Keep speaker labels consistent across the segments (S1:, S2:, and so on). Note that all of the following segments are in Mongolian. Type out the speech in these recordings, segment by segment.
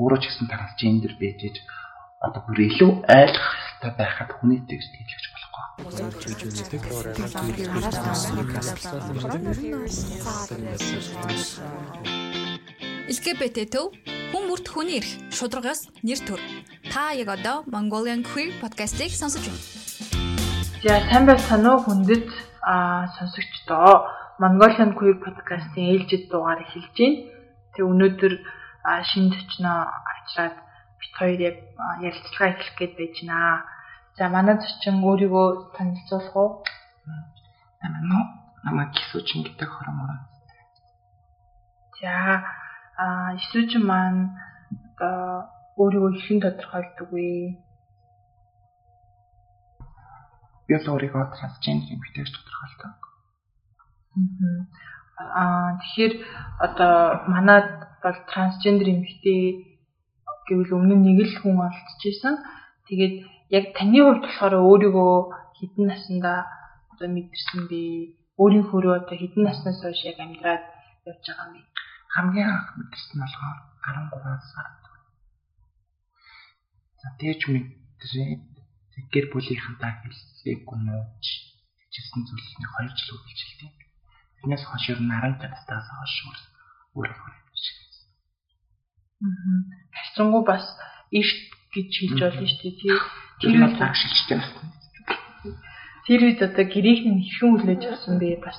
S1: Өөрөө ч гэсэн трансгендер байж ээж одоо бүр илүү ойлгох хэрэгтэй байхад хүний текст хэлж болохгүй.
S2: LGBT төв хүн бүрт хүний эрх шударгаас нэр төр. Та яг одоо Mongolian Queer podcast-ийг сонсож байна.
S3: За сайн байцгаана уу хүндэт а сонсогчдоо Mongolian Queer podcast-ийн ээлжид дугаар эхэлж байна. Тэг өнөөдөр шинэ төчнөө авчраад бит хоёр яг ярилцлага эхлэх гээд байж байна. За манай зочин өөрийгөө танилцуулах уу?
S1: Намаа намаа кисүүчин гэдэг хормоор.
S3: За а исүүчин маань одоо өөрийгөө хэрхэн тодорхойлдог вэ?
S1: Би л өөрийгөө трансгендер юм гэж тодорхойлдог.
S3: Аа тэгэхээр одоо манад бол трансгендер эмэгтэй гэвэл өмнө нь нэг л хүн олдчихсэн. Тэгээд яг таны хувьд болохоор өөрийгөө хідэн наснда одоо мэдэрсэн би өөрийнхөө одоо хідэн наснаас хойш яг амьдраад явж байгаа юм.
S1: Хамгийн анх мэдэрсэн болохоор 13 сард. За тэгж мэдрээд гэр бүлийнхэнтэй хэлсээг гүнөөж хийжсэн зүйлсний 2 жил үргэлжилдэг. Тэрнээс хойш ер нь 10 танаас хойш өөрөө хийчихсэн.
S3: Аа. Хайцангу бас иш гэж хэлж болно шүү дээ тий.
S1: Тэр үед агшилчтай байна.
S3: Тэр үед одоо гэрээхний хэрхэн хүлээж авсан бэ бас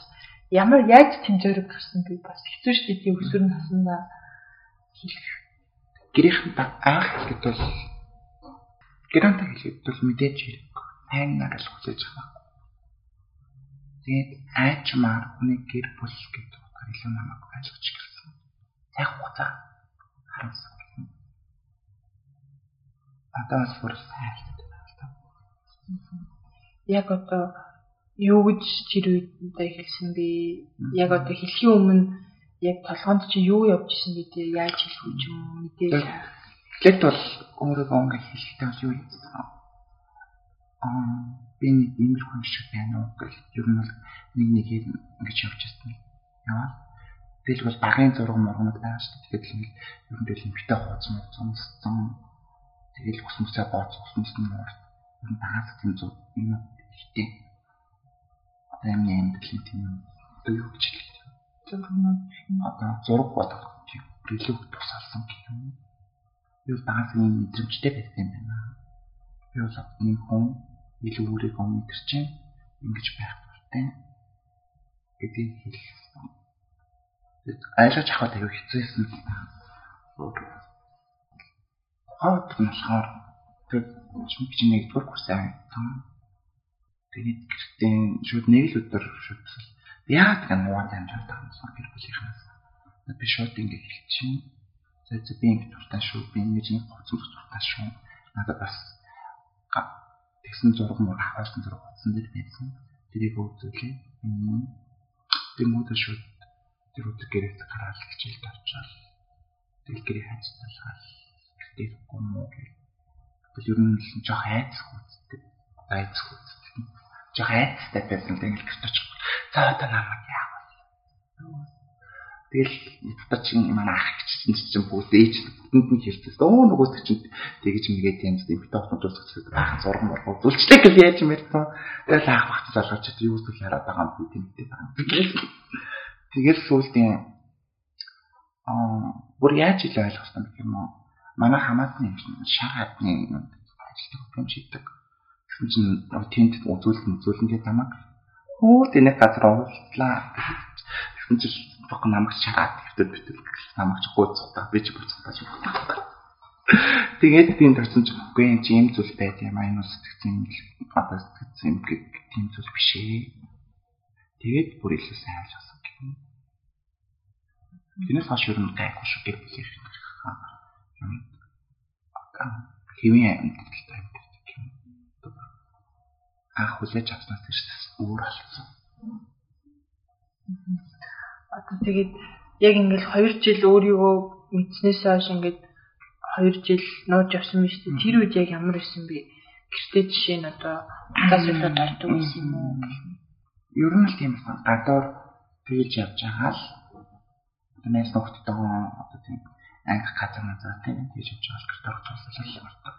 S3: ямар яаж тэмцээрэг гарсан би бас хэцүү шүү дээ тий өсвөр наснаа хэлэх.
S1: Гэрээхэн анх хэлэхэд бол гэрэнтэй хэлэхэд бол мэдээж хэрэг сайн нарал хүлээж авах. Тэгээд айчмаар хүний гэр бүл гэдэг утгаар илүү намайг ойлгож гэрсэн. Яг хугацаа харамсан одоо бас бүр сайн байна.
S3: Яг одоо юу гэж тэр үедээ хэлсэн би яг одоо хэлхийн өмнө яг толгоонд чи юу явж исэн гэдэг яаж хэлэх үү юм мэдээж
S1: Тэгэд бол өөрийгөө ингээ хэлэхдээ юу хийсэн аа би нэг иймэрхүү шиг байна уу гэх ер нь бол нэг нэг ингэж явж ирсэн. Яваа. Тэгэл бол багын зураг мургнууд байгаа шүү дээ. Тэгэхээр л ер нь тэгэл эмгтэй хооц мууцсан Тэгэл ус мөсөө бооц ус мөс нь муур. Энэ багаас тийм зүг юм ихтэй. Одоо юм амьдрал тийм одоо юу гэж хэлэх вэ? Одоо зураг бодох тийм илүү тусалсан гэх юм. Би багаас юм мэдрэмжтэй байсан юм байна. Би бол нэг хүн илүү өөрийгөө мэдэрч ингэж байх хэрэгтэй гэдгийг хэлсэн. Айлаж авах аюу хэцүүсэн хаад болохоор тэг чи нэгдүгээр курсын айтсан. Тэгээд гэртээ шууд нэг л өдөр шууд яагаад гэн муу байгаа юм гэр бүлийнхнаас. Би шууд ингэ хэлчихин. За за би ингэ дуртай шүү. Би ингэж нэг гоцсон дуртай шүү. Надад бас тэгсэн зураг мөр аваасан зураг утсан дээр байсан. Тэрийг үзүүлээ. Тэмүүдэ шууд тэр өдөр гэрээс гараад хичээлд. Тэгэл гэрээ хайж залгаал дэхгүй мó гэх. Бас ер нь л жоох айцх үздэг. Айцх үздэг. Жоох айцтай байсан л ингэж гэрч очих. За одоо намайг яах вэ? Тэгэл дотор чинь манай ах чинь чинь бүгд ээж бүтэнд нь хэлсэн. Өө нөгөөс чинь тэгэж мэгээд юм зү бит тоохнууд үзчихсэн. Баахан зураг моргоо зүлчлээ гэж яаж юм ярьсан. Тэгэл ах багт залгаж чи юу зүйл хараад байгаа юм би тэмдэг байгаа. Тэгэл сүүлдийн аа бүр яаж ил ойлгосон юм бэ? манай хамаатны шар хадны ажилтг юм шийдэг. Тэгсэн чинь тэнд үзүүлэлт үзүүлэн гэдэг намайг хөө тэнэ газар орууллаа. Тэгсэн чинь бог намайг шараад хэвтер битэр намайг ч гооцохтаа би ч буцахтаа ч байна. Тэгээд тийм төрсөн ч үгүй юм чи юм зүйл байд юм аа энэ сэтгцэн одоо сэтгцэн юм гэх тийм зүйл биш ээ. Тэгээд бүр илүү сайн ойлгосон гэх юм. Тэрнээс хойш юу гайхгүй шүү гэх юм хэвийн амьдралтай амьдардаг юм. Анх хүлээж авснаас тэрс өөр болсон.
S3: Тэгээд яг ингээл 2 жил өөрийгөө мэдснээс хойш ингээд 2 жил нууж явсан биз дээ. Тэр үед яг ямар байсан бэ? Гэртээ жишээ нь одоо цаас үлээд ордог байсан юм уу?
S1: Ер нь л тийм байна. Гадуур тэгэлж явж байгаа л одоо найз нөхдөдөө одоо тийм анги газар назар тийм тийж явж байгаа гэрт орж байгаа л мартаг.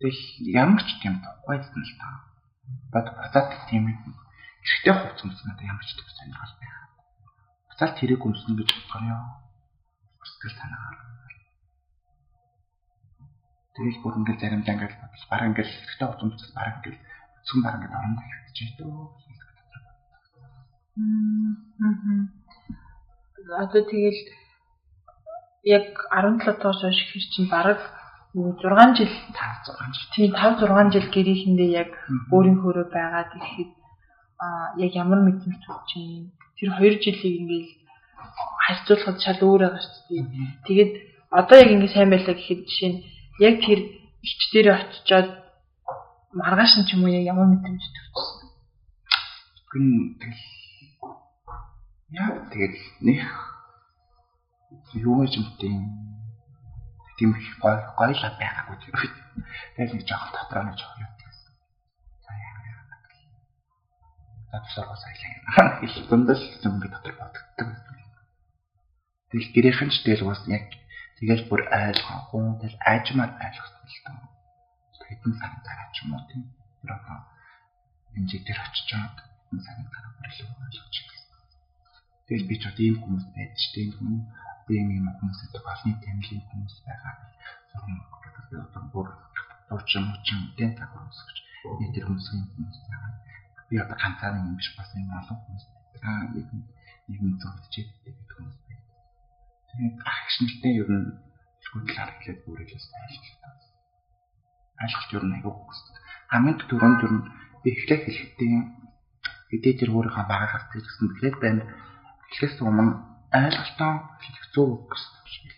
S1: Тэгэл ямар ч юм тухайсан л та. Бод буцаад тийм эрэгтэй хувц өмснөд ямар ч төв сонирхол байх. Буцаад тэрэг өмснө гэж бодгоо ёо. Сэтгэл санаагаар. Тэгэл бүр ингээл заримдаа ингээл бодол бараг ингээл эрэгтэй хувц өмснөд бараг ингээл цүн бараг ингээд оронд хэвчээ дөө.
S3: Мм. Одоо тэгэл яг 17 доос хойш ихэр чинь бараг 6 жил
S1: 5 6 жил.
S3: Тийм 5 6 жил гэрээхэндээ яг өөрийнхөөрөө байгаад ирэхэд аа яг ямар мэдрэмж төрж чинь тэр 2 жилийг ингээл харьцуулахад шал өөр байгаа шүү дээ. Тэгээд одоо яг ингэ сайн байлаа гэхэд жишээ нь яг тэр ичч дээр очичоод маргааш нь ч юм уу яг ямар мэдрэмж төрчихсөн.
S1: Гүн тэгэл яа тэгэл нэг юу гэж юм тийм их гой гойлаа байгаагүй тэр үед. Тэгэл нэг жоох дотроо нэг жоох юм гэсэн. За яа. Сайлаа. Их дундас юм би дотор боддог. Тэгэл гэрийнхэн ч тэгэл бас яг тэгэл бүр ойлгоогүй тэгэл аажмаар ойлгосон л тоо. Хэдэн цаг дараа ч юм уу тийм. Тэр одоо энэ дээр очиж чад энэ цаг дараа бүр илүү ойлгож байна. Тэгэл би ч одоо ийм хүмүүс байж тийм хүмүүс ийм юм хүмүүс гэдэг олны тэмдэглэлийн хүмүүс байгаа. Зөвхөн одоо бүр дуучин муучин тийм та хүмүүс гэж нэг тэр хүмүүсийн хүмүүс. Би одоо ганцаараа юм биш бас юм олон хүмүүс байгаа. Нэг нэг нэг зөвчтэй гэдэг хүмүүс байна. Тэгээд агш нэртэй ер нь хүчгүй харагдаад бүрэлээс ажилласан. Ажилт ер нь аягүй хөсдөг. Хамгийн түрүүнд ер нь би эхлэх хэлэхдээ хэдий тэр өөрийнхөө багаар хардаг гэсэн тэгэхээр байна. Эхлээс өмнө ойлголтоо хэлэх гэсэн юм шиг.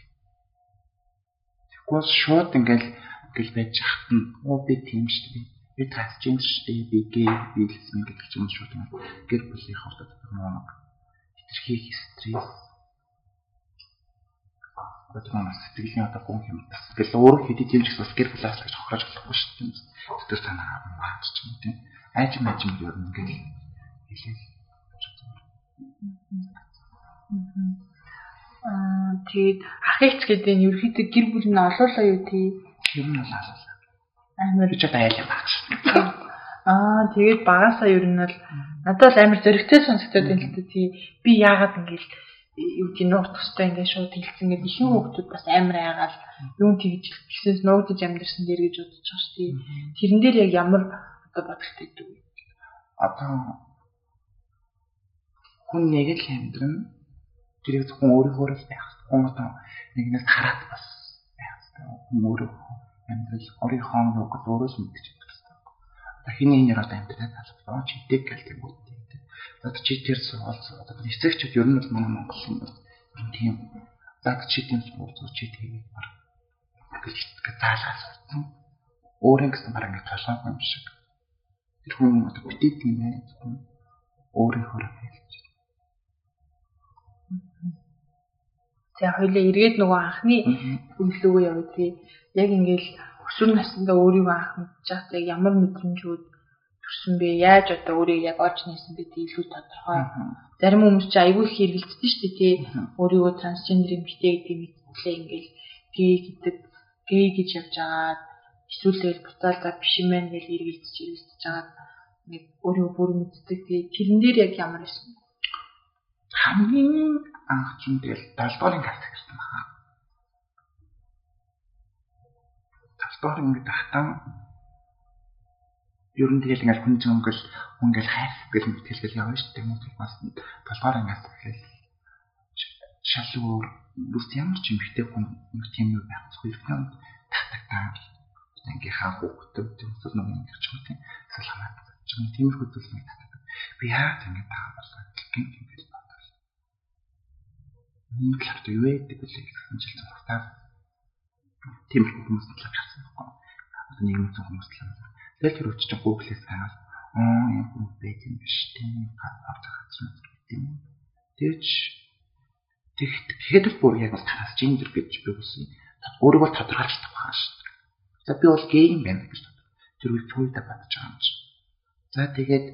S1: Тэгвэл шууд ингээл ингээл байж хат нь оо би тийм шүү дээ. Би трансгендер шүү дээ. Би гей би лесбиан гэдэг ч юм уу шууд гэр бүлийн хоолой гормон хитрхи стресс бодмоос сэтгэлийн одоо гүн юм тас. Тэгэл өөр хэдий тийм ч бас гэр бүлээс гэж хохирож болохгүй шүү дээ. Сэтгэл санаа маач ч юм тийм. Айж мэж юм ер нь ингээл хэлээ.
S3: Аа тэгээд ах ихч гэдэг нь ерөөхдөө гэр бүл нь олоолаа юу тий?
S1: Ер нь бол олоолаа.
S3: Амар
S1: ч одоо айл багш.
S3: Аа тэгээд багасаа ер нь бол надад бол амар зөрөгтэй сонсогдоод байна л да тий. Би яагаад ингэж юу тийм нуух тустай ингээд шууд хэлсэн гэдэг ихэнх хүмүүс бас амар айгаал юун тэгж гисээс нуугдж амьдэрсэн дээр гэж бодож байгаа шүү дээ. Тэрэн дээр яг ямар одоо бодолтой гэдэг вэ?
S1: Одоо хүн нэг л амьдрын тэрийг зөвхөн өөрийнхөө л байх. Хүн одоо нэгнээс хараад бас байх. Хүн өөрөө амьдрал өөрийнхөө нүг өөрөөс мэдчих хэрэгтэй. Одоо хиний нэр одоо амьдраад албаа чи дэг гэл тийм үү. Одоо чи тэр сургууль одоо нэцэгчд ер нь бол манай Монгол юм тийм. За чи тийм сургууль чи тэгээд баг гэж заалаа сурсан. Өөрийн гэсэн баг ингэ толгой юм шиг. Тэр хүн одоо битээ тийм ээ. Өөрийнхөө хэлж
S3: За хоёлаа эргээд нөгөө анхны үйллүүгээ явуулъя. Яг ингээл өсвөр насндаа өөрийгөө анх мэдчих яг ямар мэдрэмжүүд төрсөн бэ? Яаж одоо өөрийг яг олж нээсэн бэ илүү тодорхой. Зарим хүмүүс чи айгүй их хэрэгэлдэж штэ тий. Өөрийгөө трансгендер эмэгтэй гэдэг мэдлээ ингээл гей гэдэг гей гэж явж агаад эсвэл тэгэл буцаал за биш юм байна гэж эргэлдэж эргэлдэж агаад нэг өөрийгөө бүр мэддэг тий. Тэрэн дээр яг ямар бэ?
S1: Хамгийн анх чинь тэгэл 7 дуурын каст гэсэн баха. 7 дугаар ингээд ахтан ер нь тэгэл ингээд хүн чинь хүн ингээл хайр гэл мэтгэлгээл явна шүү дээ. Мөн бас 7 дугаар ангиас тэгэл шал өөр бүс ямар ч юм битээ хүн нэг тийм юу байх зүгээр юм татдаг таа. Ингээ хаа хөөхтэй төсөл нэг юм гэж юм тийм. Эсвэл хамаад. Тиймэрхүү зүйлс нэг татдаг. Би яа ингэ байгаа болоо гин гин нэг л авто юу гэдэг вэ гэсэн чил зургатаар тиймэрхүү хүмүүс л авчихсан байхгүй. Одоо нэг юм хүмүүс авсан. Тэгэл тэр үуч чинь Google-ээс хагаад аа юм хүн байт юм биш тийм авч хацсан тийм. Тэгэж тэгт тэгэхэд л бүр яг тараас гендер гэж би үсэн. Өөрийгөө тодорхойлж тавхаа шүү дээ. За би бол гей юм байна гэж тэр үл түүдэ бодож байгаа юм чи. За тэгээд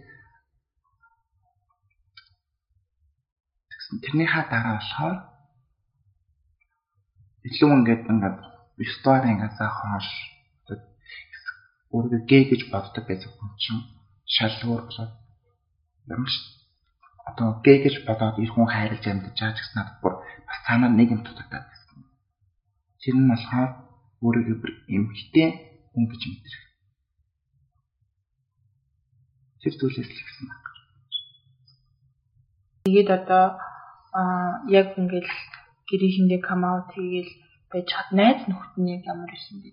S1: тэрнийхаа дараа болохоор илүү ингээд ингээд стори ингээд заахаш өөрийгөө гей гэж боддог байсан хүн чинь шалгуур болоод ямар ч одоо гей гэж бодоод их хүн хайрлаж амьдж байгаа ч гэсэн надад бүр бас цаанаа нэг юм дутагдаад байсан. Тэр нь болохоор өөрийгөө бүр эмхтэй хүн гэж мэдрэх. Тэр зүйлээс л гэсэн байна.
S3: Тэгээд одоо аа яг ингээл гэрээхэндээ кам аут хийгээл байж чад найз нөхд нь ямар исэн бэ?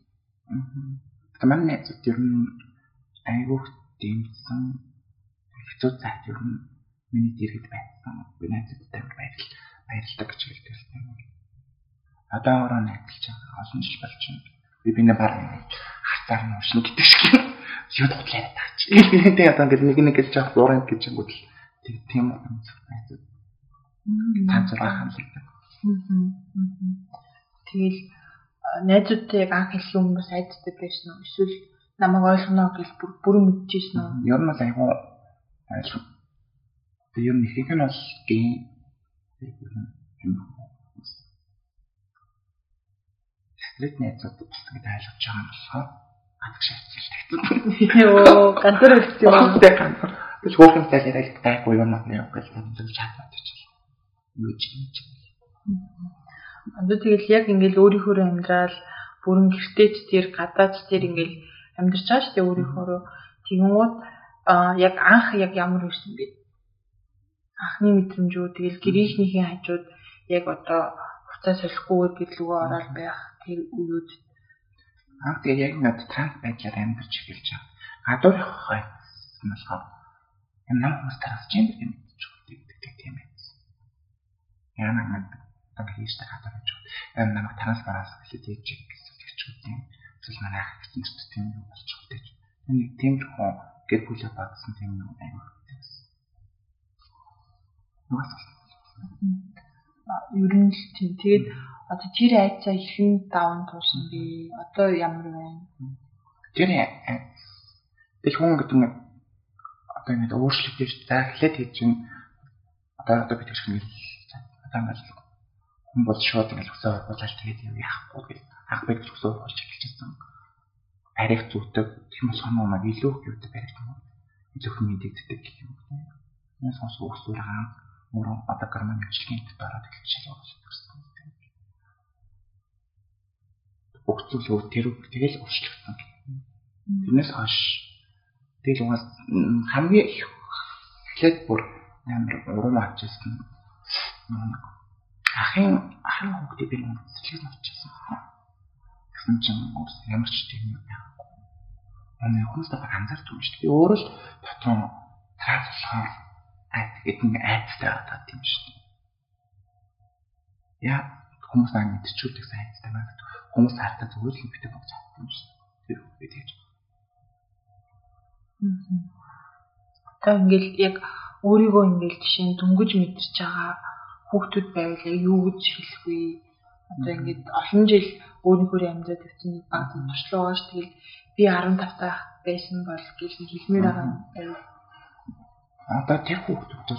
S1: Аа. Манай найзууд ер нь айгуух дэмсэн хэцүү цайд ер нь миний дэргэд байсан. Би найзуудтай баярл баярлалаа гэж хэлдэг юм. Одоо ороо найзалж байгаа олон жил болж байна. Би бинэ баг хацаар нь ушин гэдэг шиг юу дутлаа таач. Ингээдээ одоо ингээд нэг нэг гэж жаах уурын гэж юм л тийм юм найзууд. Танцлаа хамлагдав.
S3: Тэгэл найзуудтай яг анх хэлсэн хүмүүс айдтай байсан уу? Эсвэл намайг ойлгоно гэж бүр бүрэн мэдчихсэн үү?
S1: Ер нь бол айгу ойлгоо. Тэгээ ер нь ихэнх нь бол гей юм. Стрит найзууд ингэ ойлгож байгаа юм болохоор ганц шаардлага тавьсан.
S3: Йоо, ганцаар үлдсэн юм.
S1: Тэ ганцаар. Тэг хөөхөнтэй яриад гайгүй юм аа яа гэж хэлж чадаад ч. Юу ч юм чи.
S3: Одоо тэгэл яг ингээл өөрийнхөө амьдрал бүрэн гэртеч тэр гадаач тэр ингээл амьдарч байгаа шүү дээ өөрийнхөө. Тэгэнгүүт яг анх яг ямар байсан бэ? Анхны мэдрэмжүүд тэгэл гэрийнхнийхээ хажууд яг одоо хуцаа солихгүйгээр гэрлүүгөө ороод байх тэр үеуд
S1: анх тэгээ яг над транс байдлаар амьдарч эхэлж байгаа. Гадуур явахаа болохоор юм нам хүмүүс трансгендер юм гэж хэлдэг тийм байсан. Яна нэг одоо хийжтэй гадуур гэж. Юм намайг транс бараас хэлээд ээж гэсэн үгүй. Эсвэл манай ах гэсэн ч тийм юм байгаа гэж. Нэг тиймэрхүү гэр бүлээ бадсан тийм юм аймаг байсан. Нугас.
S3: Ер нь л тийм. Тэгээд одоо тэр айцаа ихэн даван туусан бэ? Одоо ямар байна?
S1: Тэр тэр хүн гэдэг нь одоо ингэ өөрчлөгдөж захилаад хийж чинь одоо одоо бид хэрэг нэг одоо ингэ хүн бол шууд ингэ өсөө болоод тэгээд юм яахгүй гэж бай гэж өсөө болж эхэлчихсэн. Арих зүтэг тийм соноо маг илүү их юутай барих юм. Илүү их мэдэгддэг гэх юм. Энэ сонс өсвөр хаан өөрөө одоо хвчлэгийн дэд ороод эхэлж шалгуулсан өгцөл тэр тэгэл уршлагдсан. Тэрнээс хойш тэгэл угаас хамгийн их эхлээд бүр амар урам авчихсан. Ахын ахын хүүхдээ би нэг сэтгэл навчсан. Тэгсэн чинь ямар ч тийм юм байхгүй. Манай хүмүүс та анзаарч байгаа шүү дээ. Би өөрөө л дотор трац болохоор айд гэдэг нь айдтай байгаа тийм шүү дээ. Яа хүмүүс аа мэдчихүүлдэг сайн айдтай байна хүмүүс хартаа зүгээр л битэг болж чадсан юм шиг. Тэр үгүй тэгж.
S3: Одоо ингээл яг өөрийгөө ингээл жишээ нь дөнгөж мэдэрч байгаа хүүхдүүд байвал юу гэж хэлэх вэ? Одоо ингээд олон жил өөрийнхөө амьдрал тавьсан нэг баг туршлага ш тэгэл би 15 тах байсан бол гэл хэлмээр байгаа юм.
S1: Одоо тэр хүүхдүүд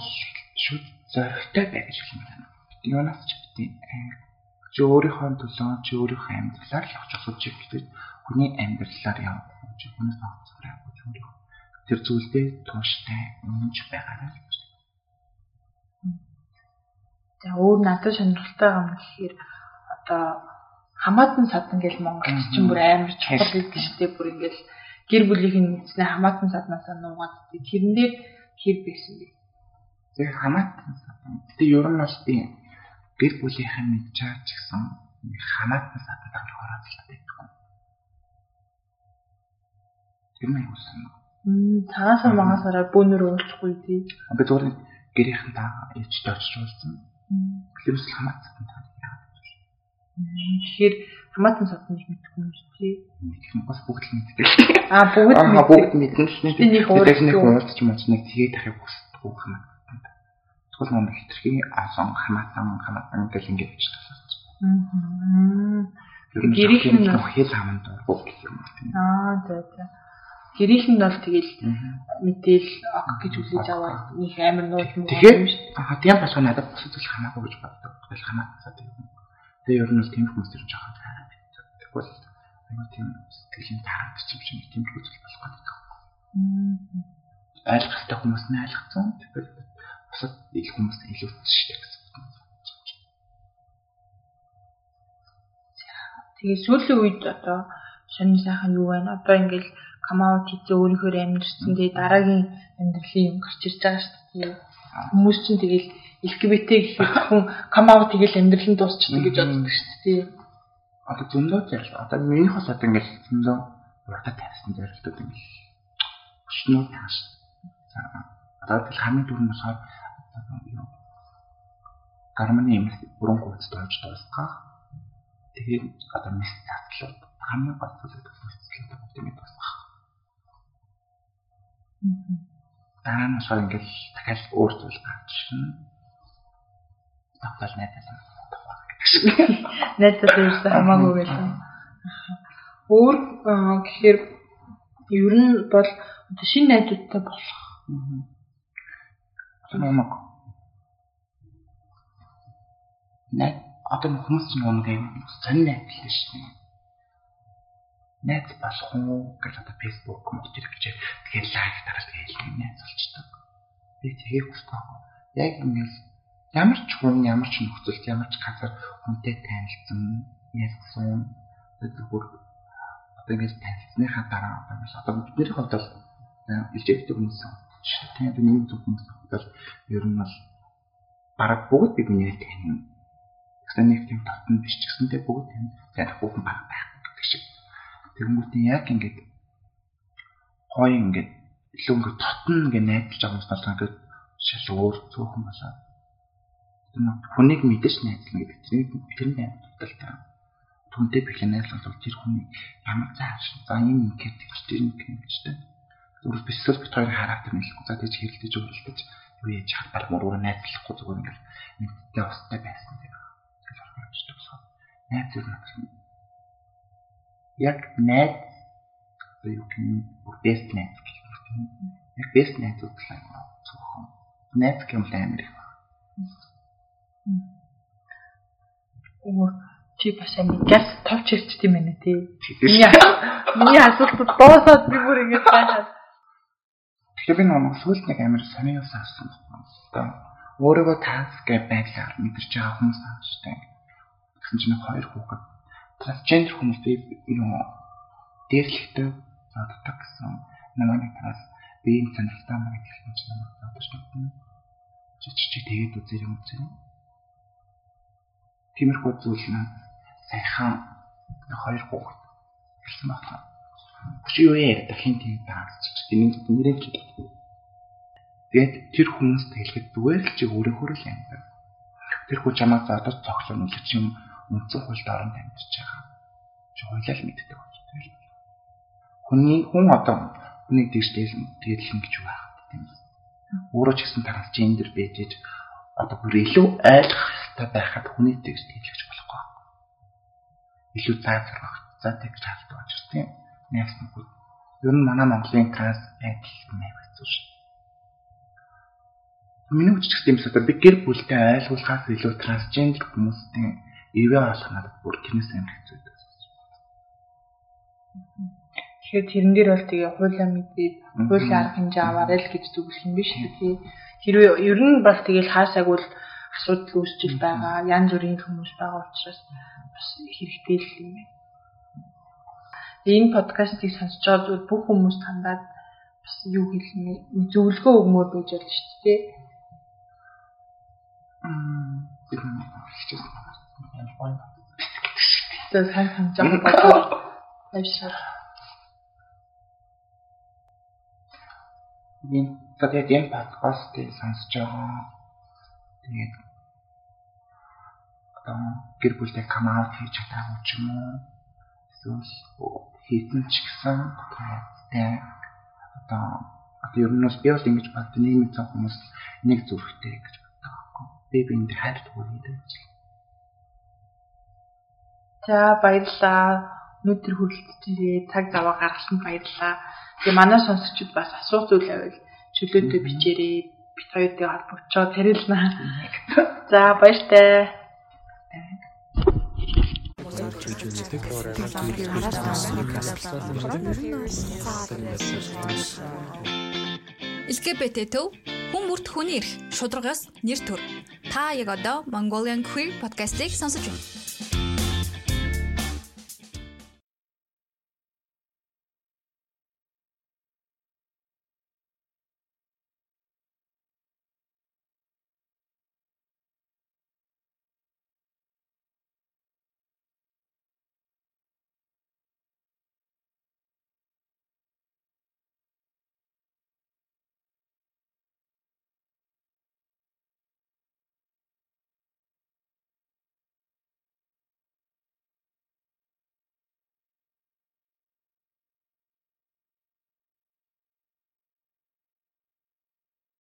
S1: шууд зоригтой байх гэж хэлмээр байна. Юунаас ч битээ чи өөрийнхөө төлөө чи өөрийнхөө амьдралаар явж асууж гэдэг хүний амьдралаар чи хүнээс авцгаар явах өөрийнхөө тэр зүйлдээ тууштай үнэнч байгаарай гэж.
S3: За өөр надад сонирхолтой юм гэхээр одоо хамаатан садан гэл Монголд ч бүр амар чухал гэдэг шүү дээ бүр ингээл гэр бүлийнх нь мэдснэ хамаатан саднасаа нуугаад тэрэн дээр хэр байсан бэ?
S1: Тэгээ хамаатан садан. Тэгээ ер нь бол тийм гэр бүлийнхэн мэдж байгаа ч гэсэн хамаатан садан хороолцолтой байдаг. Тэр нь юусан?
S3: Мм цаасаа магасаараа бөөнөр уулзахгүй тий.
S1: Би зүгээр гэрийнхэн та ээжтэй очиж уулзсан. Тавж яагаад гэж.
S3: Тэгэхээр хамаатан их мэдгүй юм шүү тий.
S1: Мэдэх нь бас бүгд л мэддэг.
S3: Аа бүгд
S1: мэддэг. бүгд мэднэ шүү дээ.
S3: Нэг
S1: уулзч мууч нэг тэгээд ахыг хүсдэг хамаатан Тэгвэл мөн хитрхи асон хамаатан хамаатан гэл ингэж хийж тасалж. Аа. Гэрийнх нь хэл дургуй гэх юм.
S3: Аа за за. Гэрийнх нь бол тэгэл мэдээл ог гэж үлээж аваад нэг амар нууд
S1: юм. Тэгэхээр аа тийм бас надад бас зүйл хамаагүй гэж боддог. Тэгэл хамаатан тийм. Тэгээ ер нь бол тийм хүмүүс төр жоохон таараа байдаг. Тэгвэл аюу тийм сэтгэлийн тарамт юм шиг тийм зүйл болох гэдэг. Ойлгохтой хүмүүс нь ойлгоцсон. Тэгэхээр бусад ил хүмүүс илүү шүү дээ.
S3: Тэгээ сүүлийн үед одоо сонир сайхан юу байна? Одоо ингээл камаут хийцээ өөрийнхөө амьдэрсэн. Тэгээ дараагийн амьдралын юм гарч ирж байгаа шүү дээ. Хүмүүс чинь тэгэл LGBT гэхэд хүн камаут тэгэл амьдрал нь дуусчихдаг гэж боддог шүү дээ.
S1: Одоо зөндөө зарил. Одоо минийх бол одоо ингээл зөндөө уртаа тавьсан зарилтууд ингээл өчнөө тааш. Одоо тэгэл хамгийн дөрөв нь болохоор гарманы юм бүрэн гүйц тоож дуусгах Тэгээд одоо мис татлууд хамгийн гол зүйл төсөлцлүүд гэдэг юм байна. Дараа нь шал ингээл дахиад өөр зүйл гарч ирнэ. Тогтоол найдаа
S3: найдаа ерөөсөө хамаагүй байлаа. Өөр гэхээр ер нь бол шинэ найдуудтай болох.
S1: Намаг. Найд одоо хүмүүс ч нэг юм сонин найдалтай шүү дээ. Найз болох уу гэж одоо Facebook мөчтөр гэж тэгэхээр лайк дараад хэлсэн найз болчтой. Би тэгээд хүсэхгүй. Яг ингээл ямар ч хүн ямар ч нөхцөлд ямар ч газар хүнтэй танилцсан ярьсан зөвхөр одоо ингэж танилцсныхаа дараа одоо ингэж одоо бидний хувьд бол илжээдтэй хүмүүс. Тэгээд нэг зөв хүмүүс бол ер нь бол бараг бүгд бид нэр тань Тэгсэн нэг тийм татна биш ч гэсэнтэй бүгд тийм танихгүй хүн баг байхгүй гэдэг шиг. Тэгмүүдийн яг ингээд хой ингээд илүү ингээд татна гэж найдаж байгаа хүмүүс бол ингээд шал өөр цөөхөн болоод тийм хүнийг мэдэж найзлна гэдэг чинь тэр нь амьдтал та. Түнтэй бэлэн найзлах тэр хүний ямар зааш за юм гэдэг чинь тэр юм гэмжтэй. Зүгээр бисэл бит хоёрын характер нэлэхгүй за тийж хэрэлдэж өгөлдөж юу яаж хатбар мөрөөр найзлахгүй зүгээр ингээд нэгтэй устай байсан гэх гэж тусгав. Найз зүйл надад яг найз одоо юу гэх best найз. Яг best найзууд л аа цөөхөн. Найз гэмл амар их байна.
S3: Өөр чи бас амиг газ товч ирч тийм ээ тий. Миний асуултад доосоод би бүр ингэж гайхаад.
S1: Тэгэхээр би нэг сүүлд нэг амар сониос авсан байна. Өөрийгөө таас гэж байдлаар мэдэрч байгаа хүмүүс ааштай гэсэн чинь хоёр хүүхэд трансгендер хүмүүс юм дээрлэхтэй заддаг гэсэн намайг таас биеийн сонирхолтой маяг хэлсэн чинь намайг задаж байна. Чи чи тэгээд үзэр юм үзэр. Тиймэрхүү зүйл нь сайхан хоёр хүүхэд хэлсэн байна. Чи юу яа дахин тийм таарч чинь нэрээ чи. Тэгээд тэр хүмүүст хэлэхэд зүгээр л чи өөрөөр л юм. Тэр хүн чамаа задаж цогцсон үлч юм үндсэн хуульд орон амьдарч байгаа. Чи хуйлаа л мэддэг болж байна. Хүний хүн одоо хүний тэгж дээдлэн гэж байх тийм? Өөрөө ч гэсэн трансгендер байж одоо бүр илүү ойлгох хэрэгтэй байхад хүний тэгж дээдлэж болохгүй. Илүү заазар байх. За тэгж хаалт болж тийм. Нэс нүгүүд. Ер нь манай Монголын транс байдал нэр хэцүү шүү. Миний тийм л одоо би гэр бүлтэй ойлгуулахаас илүү трансгендер хүмүүсийн ивэ алах надад бүр тэрнээс амар хэцүү байдаг.
S3: Тэгэхээр тэрэн дээр бол тэгээ хуулаа мэдээд хуулийн арга хэмжээ аваарай л гэж зүгэх юм биш үү? Хэрвээ ер нь бас тэгээл хаасааг бол асуудал үүсчил байгаа. Янз бүрийн хүмүүс байгаа учраас бас хэрэгтэй л юм байна. Энэ подкастыг сонсож байгаа бүх хүмүүс тандаад бас юу хэлнэ зөвлөгөө өгмөр байж болно шүү дээ.
S1: Мм. Тэр нь хэлчихсэн
S3: гоё. Тэгээ сайн санаж байгаа авшаа.
S1: Ийм тэгээд энэ подкастыг сонсож байгаа. Тэгээд одоо гэр бүлтэй камаут хийж чадаагүй ч юм уу. Эсвэл хийсэн ч гэсэн тэгээд одоо одоо ер нь бол би бол ингэж бод нийгмийн цог хүмүүс нэг зүрхтэй гэж боддог байхгүй. Би биэнд хайртай үедээ
S3: За баярлалаа. Өнөөдөр хүрэлцээрээ цаг зав гаргасан баярлалаа. Тэгээ манай сонсогчид бас асуух зүйл байвал чөлөөтэй бичээрэй. Бид хоёртой холбогдчоо тарилнаа. За баяртай.
S2: LGBT төв хүн бүрт хүний эрх шударгаас нэр төр. Та яг одоо Mongolian Queer podcast-ийг сонсож байна.